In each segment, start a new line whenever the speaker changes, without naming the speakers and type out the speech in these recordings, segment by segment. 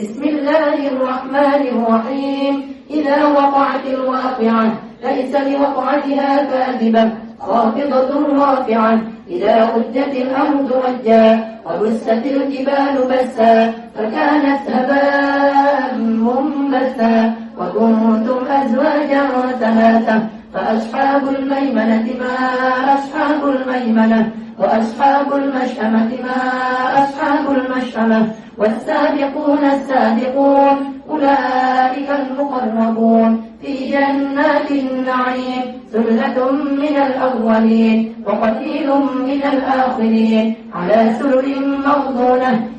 بسم الله الرحمن الرحيم. إذا وقعت الواقعة ليس لوقعتها كاذبة خافضة رافعة. إذا رجت الأرض رجا وبست الجبال بسا فكانت هباء منبثا. وكنتم أزواجا ثلاثة فأصحاب الميمنة ما أصحاب الميمنة وأصحاب المشأمة ما أصحاب المشأمة. والسابقون السابقون أولئك المقربون في جنات النعيم ثلة من الأولين وقليل من الآخرين. على سرر موضونة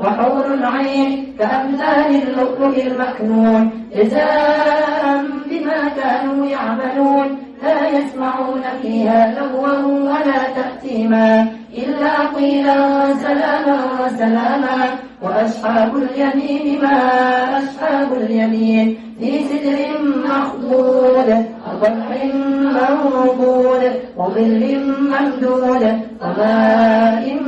وحور العين كأمثال اللؤلؤ المكنون جزاء بما كانوا يعملون. لا يسمعون فيها لغوا ولا تأثيما إلا قيلا سلاما سلاما وأصحاب اليمين ما أصحاب اليمين في سدر مخضود وطلح منضود وظل ممدود وماء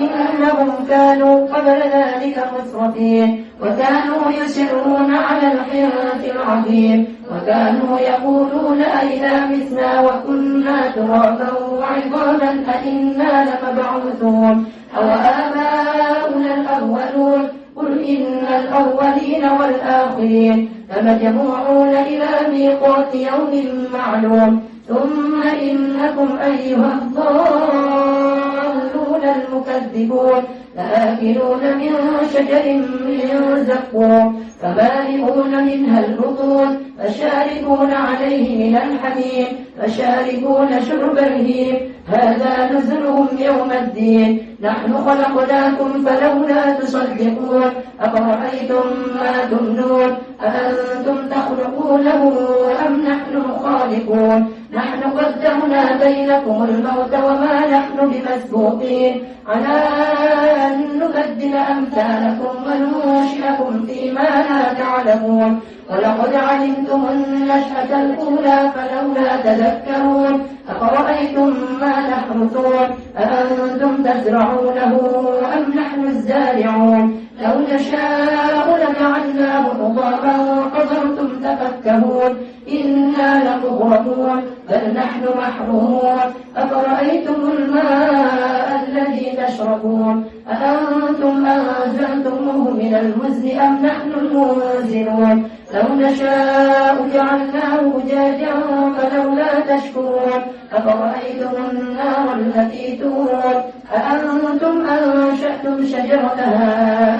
إنهم كانوا قبل ذلك مسرفين وكانوا يسرون على الحنث العظيم وكانوا يقولون أئذا متنا وكنا ترابا وعظاما أئنا لمبعوثون. أو آباؤنا الأولون؟ قل إن الأولين والآخرين. لمجموعون إلى ميقات يوم معلوم. ثم إنكم أيها الضالون. المكذبون لآكلون من شجر من زقوم فمالئون منها البطون فشاربون عليه من الحميم فشاربون شرب الهيم. هذا نزلهم يوم الدين. نحن خلقناكم فلولا تصدقون. أفرأيتم ما تمنون؟ أأنتم تخلقونه نحن الخالقون نحن قدرنا بينكم الموت وما نحن بمسبوقين. على أن نبدل أمثالكم وننشئكم فيما لا تعلمون. ولقد علمتم النشأة الأولى فلولا تذكرون. أفرأيتم ما تحرثون؟ أأنتم تزرعونه أم نحن الزارعون؟ لو نشاء لجعلناه حطاما فظلتم تفكهون إنا لمغرمون بل نحن محرومون أفرأيتم الماء الذي تشربون أأنتم أنزلتموه من المزن أم نحن المنزلون لو نشاء جعلناه أجاجا فلولا تشكرون أفرأيتم النار التي تورون أأنتم أنشأتم شجرتها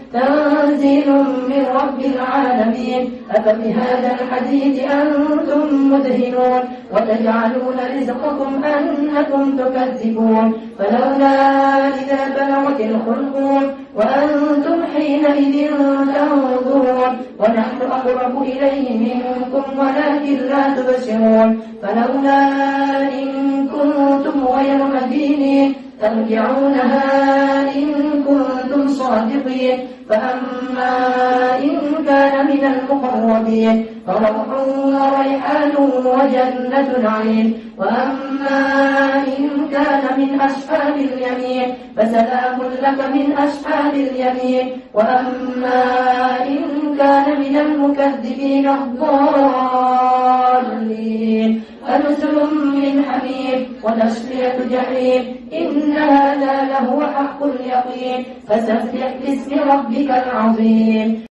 تنزيل من رب العالمين. أفبهذا الحديث أنتم مدهنون. وتجعلون رزقكم أنكم تكذبون. فلولا إذا بلغت الخلقون وأنتم حينئذ تنظرون. ونحن أقرب إليه منكم ولكن لا تبصرون. فلولا إن كنتم غير مدينين ترجعونها إن كنتم صادقين. فأما كان من المقربين. فروح وريحان وجنة نعيم وأما إن كان من أصحاب اليمين فسلام لك من أصحاب اليمين. وأما إن كان من المكذبين الضالين. فنزل من حميم ونصلية جحيم. إن هذا لهو حق اليقين. فسبح باسم ربك العظيم.